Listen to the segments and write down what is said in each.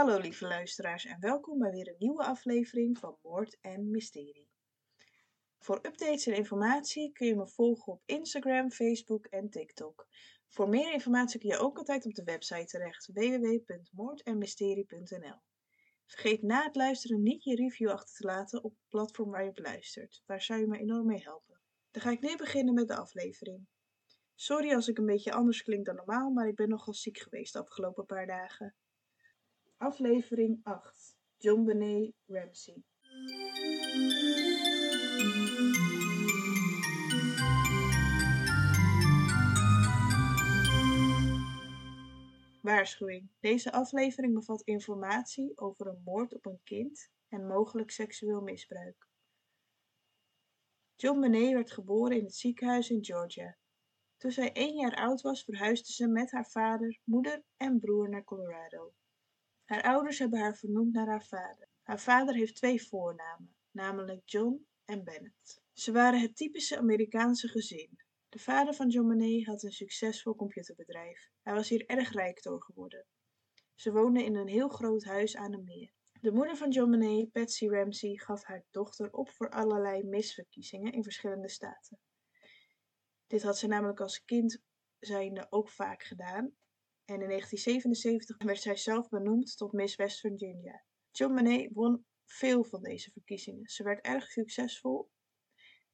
Hallo lieve luisteraars en welkom bij weer een nieuwe aflevering van Moord en Mysterie. Voor updates en informatie kun je me volgen op Instagram, Facebook en TikTok. Voor meer informatie kun je ook altijd op de website terecht www.moordenmysterie.nl. Vergeet na het luisteren niet je review achter te laten op het platform waar je op luistert. Daar zou je me enorm mee helpen. Dan ga ik nu beginnen met de aflevering. Sorry als ik een beetje anders klink dan normaal, maar ik ben nogal ziek geweest de afgelopen paar dagen. Aflevering 8. John Benet Ramsey. Waarschuwing. Deze aflevering bevat informatie over een moord op een kind en mogelijk seksueel misbruik. John Benet werd geboren in het ziekenhuis in Georgia. Toen zij één jaar oud was, verhuisde ze met haar vader, moeder en broer naar Colorado. Haar ouders hebben haar vernoemd naar haar vader. Haar vader heeft twee voornamen, namelijk John en Bennett. Ze waren het typische Amerikaanse gezin. De vader van John Benet had een succesvol computerbedrijf. Hij was hier erg rijk door geworden. Ze woonden in een heel groot huis aan een meer. De moeder van John Benet, Patsy Ramsey, gaf haar dochter op voor allerlei misverkiezingen in verschillende staten. Dit had ze namelijk als kind zijnde ook vaak gedaan. En in 1977 werd zij zelf benoemd tot Miss West Virginia. John Benet won veel van deze verkiezingen. Ze werd erg succesvol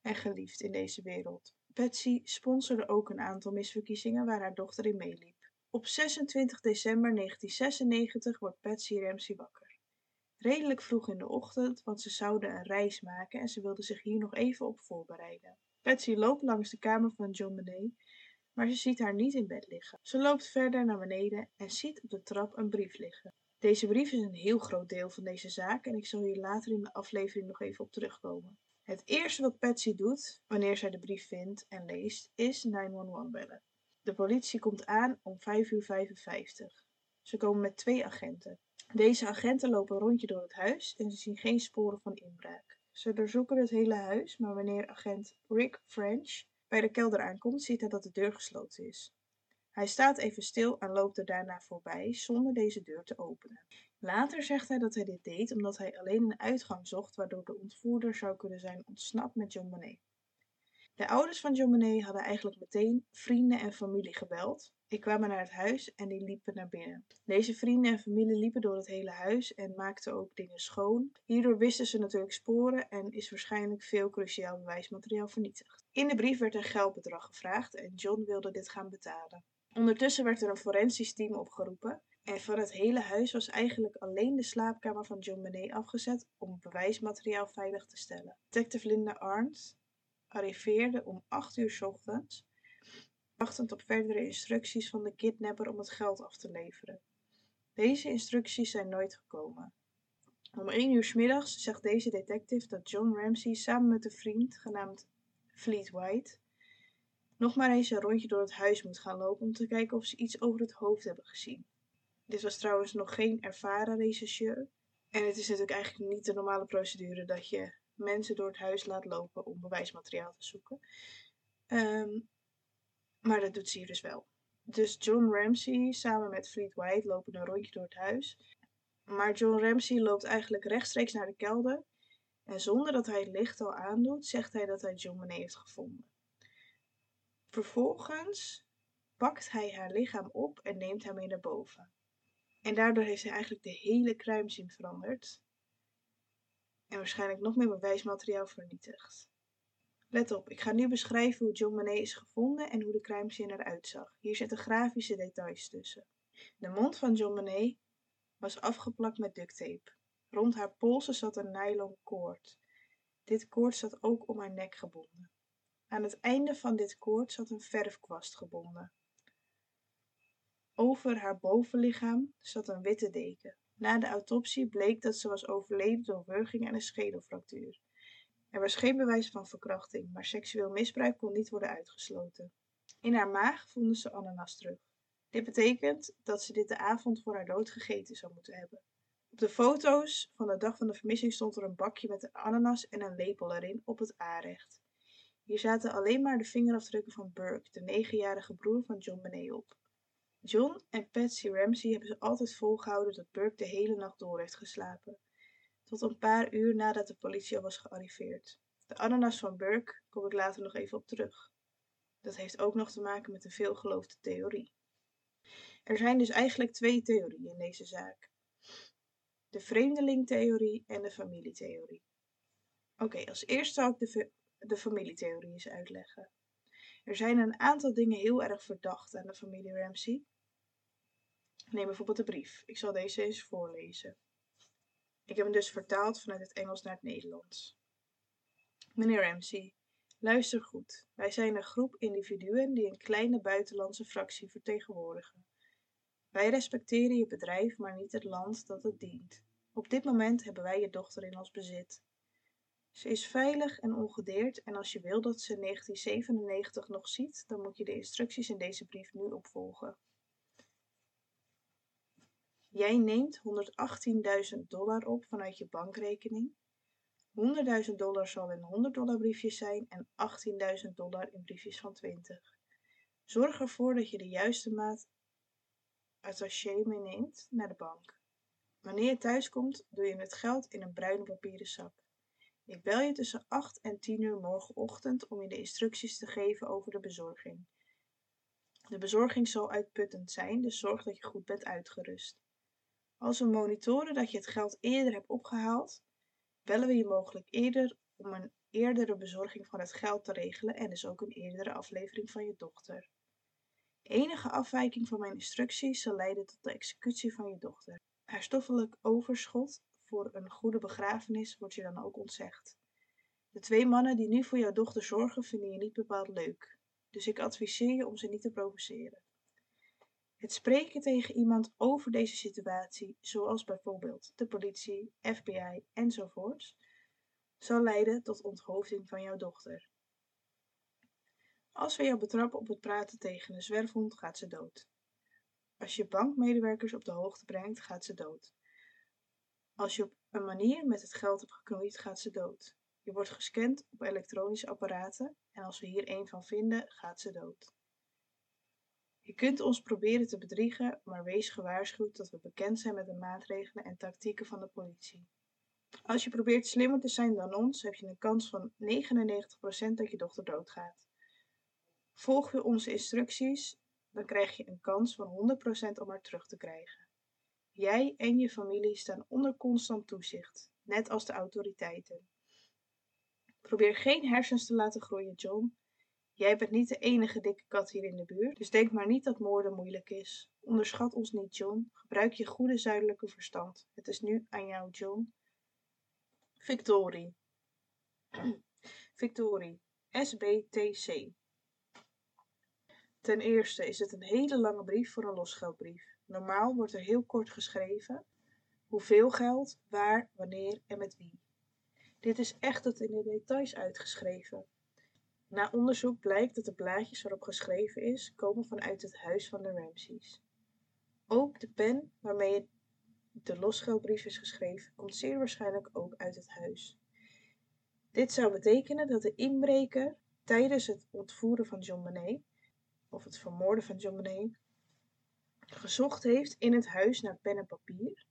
en geliefd in deze wereld. Patsy sponsorde ook een aantal misverkiezingen waar haar dochter in meeliep. Op 26 december 1996 wordt Patsy Ramsey wakker. Redelijk vroeg in de ochtend, want ze zouden een reis maken en ze wilde zich hier nog even op voorbereiden. Patsy loopt langs de kamer van John Benet, maar ze ziet haar niet in bed liggen. Ze loopt verder naar beneden en ziet op de trap een brief liggen. Deze brief is een heel groot deel van deze zaak en ik zal hier later in de aflevering nog even op terugkomen. Het eerste wat Patsy doet wanneer zij de brief vindt en leest, is 911 bellen. De politie komt aan om 5 uur 55. Ze komen met twee agenten. Deze agenten lopen rondje door het huis en ze zien geen sporen van inbraak. Ze doorzoeken het hele huis, maar wanneer agent Rick French bij de kelder aankomt, ziet hij dat de deur gesloten is. Hij staat even stil en loopt er daarna voorbij zonder deze deur te openen. Later zegt hij dat hij dit deed omdat hij alleen een uitgang zocht waardoor de ontvoerder zou kunnen zijn ontsnapt met John Bonet. De ouders van John Bonet hadden eigenlijk meteen vrienden en familie gebeld. Ik kwamen naar het huis en die liepen naar binnen. Deze vrienden en familie liepen door het hele huis en maakten ook dingen schoon. Hierdoor wisten ze natuurlijk sporen en is waarschijnlijk veel cruciaal bewijsmateriaal vernietigd. In de brief werd een geldbedrag gevraagd en John wilde dit gaan betalen. Ondertussen werd er een forensisch team opgeroepen en van het hele huis was eigenlijk alleen de slaapkamer van John Benet afgezet om bewijsmateriaal veilig te stellen. Detective Linda Arndt arriveerde om 8 uur ochtends, wachtend op verdere instructies van de kidnapper om het geld af te leveren. Deze instructies zijn nooit gekomen. Om 1 uur 's middags zegt deze detective dat John Ramsey samen met een vriend genaamd Fleet White nog maar eens een rondje door het huis moet gaan lopen om te kijken of ze iets over het hoofd hebben gezien. Dit was trouwens nog geen ervaren rechercheur. En het is natuurlijk eigenlijk niet de normale procedure dat je mensen door het huis laat lopen om bewijsmateriaal te zoeken. Ehm, maar dat doet ze hier dus wel. Dus John Ramsey samen met Fleet White lopen een rondje door het huis. Maar John Ramsey loopt eigenlijk rechtstreeks naar de kelder. En zonder dat hij het licht al aandoet, zegt hij dat hij John Monet heeft gevonden. Vervolgens pakt hij haar lichaam op en neemt haar mee naar boven. En daardoor heeft hij eigenlijk de hele crime veranderd. En waarschijnlijk nog meer bewijsmateriaal vernietigd. Let op, ik ga nu beschrijven hoe John Monet is gevonden en hoe de crime eruit zag. Hier zitten grafische details tussen. De mond van John Monet was afgeplakt met duct tape. Rond haar polsen zat een nylon koord. Dit koord zat ook om haar nek gebonden. Aan het einde van dit koord zat een verfkwast gebonden. Over haar bovenlichaam zat een witte deken. Na de autopsie bleek dat ze was overleden door wurging en een schedelfractuur. Er was geen bewijs van verkrachting, maar seksueel misbruik kon niet worden uitgesloten. In haar maag vonden ze ananas terug. Dit betekent dat ze dit de avond voor haar dood gegeten zou moeten hebben. Op de foto's van de dag van de vermissing stond er een bakje met een ananas en een lepel erin op het aanrecht. Hier zaten alleen maar de vingerafdrukken van Burke, de negenjarige broer van John Benet op. John en Patsy Ramsey hebben ze altijd volgehouden dat Burke de hele nacht door heeft geslapen. Tot een paar uur nadat de politie al was gearriveerd. De ananas van Burke kom ik later nog even op terug. Dat heeft ook nog te maken met een veelgeloofde theorie. Er zijn dus eigenlijk twee theorieën in deze zaak. De vreemdelingtheorie en de familietheorie. Oké, als eerste zal ik de, de familietheorie eens uitleggen. Er zijn een aantal dingen heel erg verdacht aan de familie Ramsey. Neem bijvoorbeeld de brief. Ik zal deze eens voorlezen. Ik heb hem dus vertaald vanuit het Engels naar het Nederlands. Meneer Ramsey, luister goed. Wij zijn een groep individuen die een kleine buitenlandse fractie vertegenwoordigen. Wij respecteren je bedrijf, maar niet het land dat het dient. Op dit moment hebben wij je dochter in ons bezit. Ze is veilig en ongedeerd en als je wil dat ze 1997 nog ziet, dan moet je de instructies in deze brief nu opvolgen. Jij neemt 118.000 dollar op vanuit je bankrekening. 100.000 dollar zal in 100 dollar briefjes zijn en 18.000 dollar in briefjes van 20. Zorg ervoor dat je de juiste maat attaché meeneemt naar de bank. Wanneer je thuis komt, doe je het geld in een bruine papieren zak. Ik bel je tussen 8 en 10 uur morgenochtend om je de instructies te geven over de bezorging. De bezorging zal uitputtend zijn, dus zorg dat je goed bent uitgerust. Als we monitoren dat je het geld eerder hebt opgehaald, bellen we je mogelijk eerder om een eerdere bezorging van het geld te regelen en dus ook een eerdere aflevering van je dochter. Enige afwijking van mijn instructies zal leiden tot de executie van je dochter. Haar stoffelijk overschot voor een goede begrafenis wordt je dan ook ontzegd. De twee mannen die nu voor jouw dochter zorgen vinden je niet bepaald leuk, dus ik adviseer je om ze niet te provoceren. Het spreken tegen iemand over deze situatie, zoals bijvoorbeeld de politie, FBI enzovoorts, zal leiden tot onthoofding van jouw dochter. Als we jou betrappen op het praten tegen een zwerfhond, gaat ze dood. Als je bankmedewerkers op de hoogte brengt, gaat ze dood. Als je op een manier met het geld hebt geknoeid, gaat ze dood. Je wordt gescand op elektronische apparaten en als we hier een van vinden, gaat ze dood. Je kunt ons proberen te bedriegen, maar wees gewaarschuwd dat we bekend zijn met de maatregelen en tactieken van de politie. Als je probeert slimmer te zijn dan ons, heb je een kans van 99% dat je dochter doodgaat. Volg je onze instructies, dan krijg je een kans van 100% om haar terug te krijgen. Jij en je familie staan onder constant toezicht, net als de autoriteiten. Probeer geen hersens te laten groeien, John. Jij bent niet de enige dikke kat hier in de buurt, dus denk maar niet dat moorden moeilijk is. Onderschat ons niet, John. Gebruik je goede zuidelijke verstand. Het is nu aan jou, John. Victorie. Victorie. SBTC. Ten eerste is het een hele lange brief voor een losgeldbrief. Normaal wordt er heel kort geschreven hoeveel geld, waar, wanneer en met wie. Dit is echt tot in de details uitgeschreven. Na onderzoek blijkt dat de blaadjes waarop geschreven is komen vanuit het huis van de Ramseys. Ook de pen waarmee de losgeldbrief is geschreven komt zeer waarschijnlijk ook uit het huis. Dit zou betekenen dat de inbreker tijdens het ontvoeren van John Monet, of het vermoorden van John Monet, gezocht heeft in het huis naar pen en papier,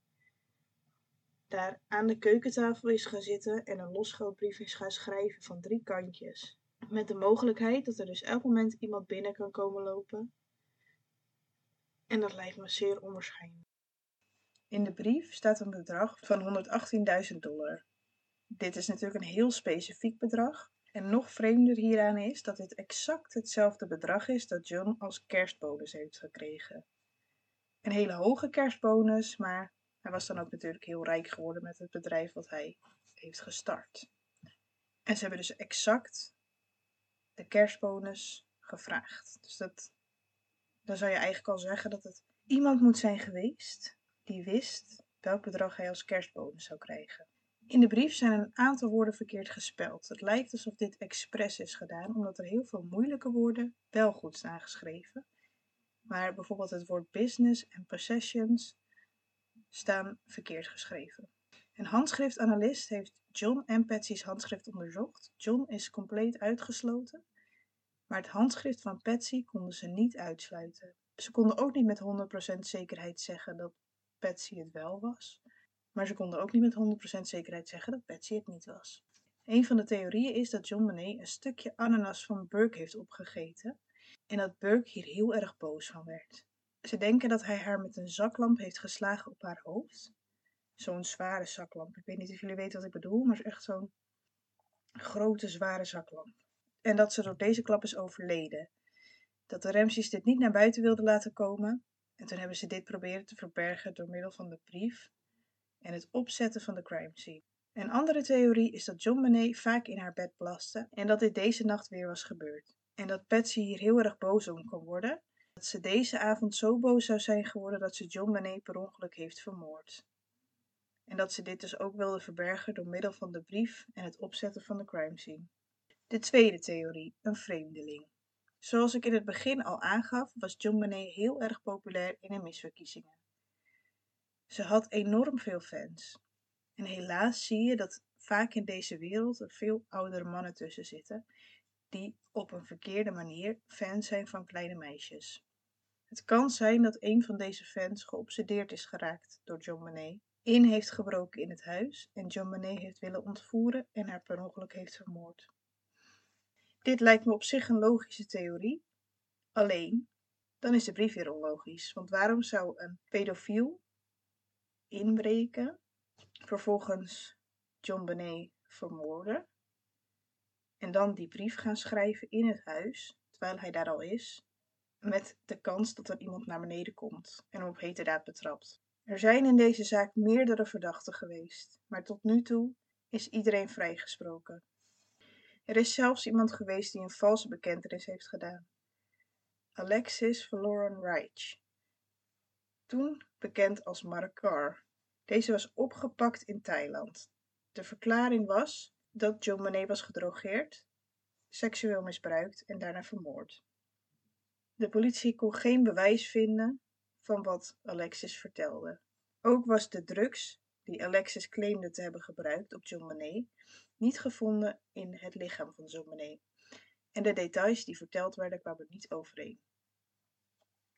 daar aan de keukentafel is gaan zitten en een losgeldbrief is gaan schrijven van drie kantjes. Met de mogelijkheid dat er dus elk moment iemand binnen kan komen lopen. En dat lijkt me zeer onwaarschijnlijk. In de brief staat een bedrag van 118.000 dollar. Dit is natuurlijk een heel specifiek bedrag. En nog vreemder hieraan is dat dit exact hetzelfde bedrag is dat John als kerstbonus heeft gekregen. Een hele hoge kerstbonus, maar hij was dan ook natuurlijk heel rijk geworden met het bedrijf wat hij heeft gestart. En ze hebben dus exact de kerstbonus gevraagd. Dus dat, dan zou je eigenlijk al zeggen dat het iemand moet zijn geweest die wist welk bedrag hij als kerstbonus zou krijgen. In de brief zijn een aantal woorden verkeerd gespeld. Het lijkt alsof dit expres is gedaan, omdat er heel veel moeilijke woorden wel goed staan geschreven. Maar bijvoorbeeld het woord business en possessions staan verkeerd geschreven. Een handschriftanalist heeft John en Patsy's handschrift onderzocht. John is compleet uitgesloten, maar het handschrift van Patsy konden ze niet uitsluiten. Ze konden ook niet met 100% zekerheid zeggen dat Patsy het wel was. Maar ze konden ook niet met 100% zekerheid zeggen dat Patsy het niet was. Een van de theorieën is dat John Monet een stukje ananas van Burke heeft opgegeten en dat Burke hier heel erg boos van werd. Ze denken dat hij haar met een zaklamp heeft geslagen op haar hoofd. Zo'n zware zaklamp. Ik weet niet of jullie weten wat ik bedoel, maar het is echt zo'n grote, zware zaklamp. En dat ze door deze klap is overleden. Dat de Ramses dit niet naar buiten wilden laten komen. En toen hebben ze dit proberen te verbergen door middel van de brief en het opzetten van de crime scene. Een andere theorie is dat John Monet vaak in haar bed plaste en dat dit deze nacht weer was gebeurd. En dat Patsy hier heel erg boos om kon worden. Dat ze deze avond zo boos zou zijn geworden dat ze John Monet per ongeluk heeft vermoord. En dat ze dit dus ook wilde verbergen door middel van de brief en het opzetten van de crime scene. De tweede theorie, een vreemdeling. Zoals ik in het begin al aangaf, was John Monet heel erg populair in de misverkiezingen. Ze had enorm veel fans. En helaas zie je dat vaak in deze wereld er veel oudere mannen tussen zitten, die op een verkeerde manier fans zijn van kleine meisjes. Het kan zijn dat een van deze fans geobsedeerd is geraakt door John Monet, in heeft gebroken in het huis en John Monet heeft willen ontvoeren en haar per ongeluk heeft vermoord. Dit lijkt me op zich een logische theorie, alleen dan is de brief weer onlogisch, want waarom zou een pedofiel inbreken, vervolgens John Benet vermoorden en dan die brief gaan schrijven in het huis, terwijl hij daar al is, met de kans dat er iemand naar beneden komt en hem op heterdaad betrapt. Er zijn in deze zaak meerdere verdachten geweest, maar tot nu toe is iedereen vrijgesproken. Er is zelfs iemand geweest die een valse bekentenis heeft gedaan. Alexis Valoran Reich, toen bekend als Marakar. Deze was opgepakt in Thailand. De verklaring was dat John Monet was gedrogeerd, seksueel misbruikt en daarna vermoord. De politie kon geen bewijs vinden van wat Alexis vertelde. Ook was de drugs die Alexis claimde te hebben gebruikt op John Monet niet gevonden in het lichaam van John Monet. En de details die verteld werden kwamen niet overeen.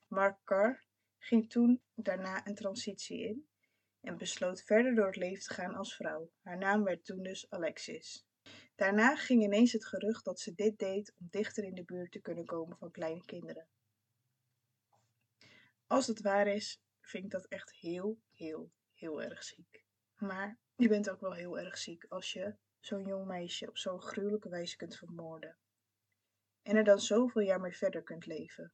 Mark Carr ging toen daarna een transitie in en besloot verder door het leven te gaan als vrouw. Haar naam werd toen dus Alexis. Daarna ging ineens het gerucht dat ze dit deed om dichter in de buurt te kunnen komen van kleine kinderen. Als het waar is, vind ik dat echt heel, heel, heel erg ziek. Maar je bent ook wel heel erg ziek als je zo'n jong meisje op zo'n gruwelijke wijze kunt vermoorden. En er dan zoveel jaar mee verder kunt leven.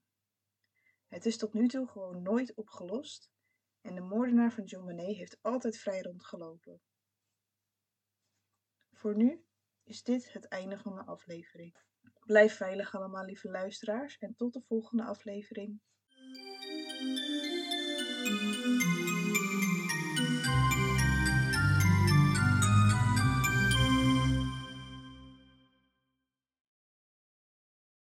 Het is tot nu toe gewoon nooit opgelost en de moordenaar van John Monet heeft altijd vrij rondgelopen. Voor nu is dit het einde van de aflevering. Blijf veilig allemaal, lieve luisteraars, en tot de volgende aflevering.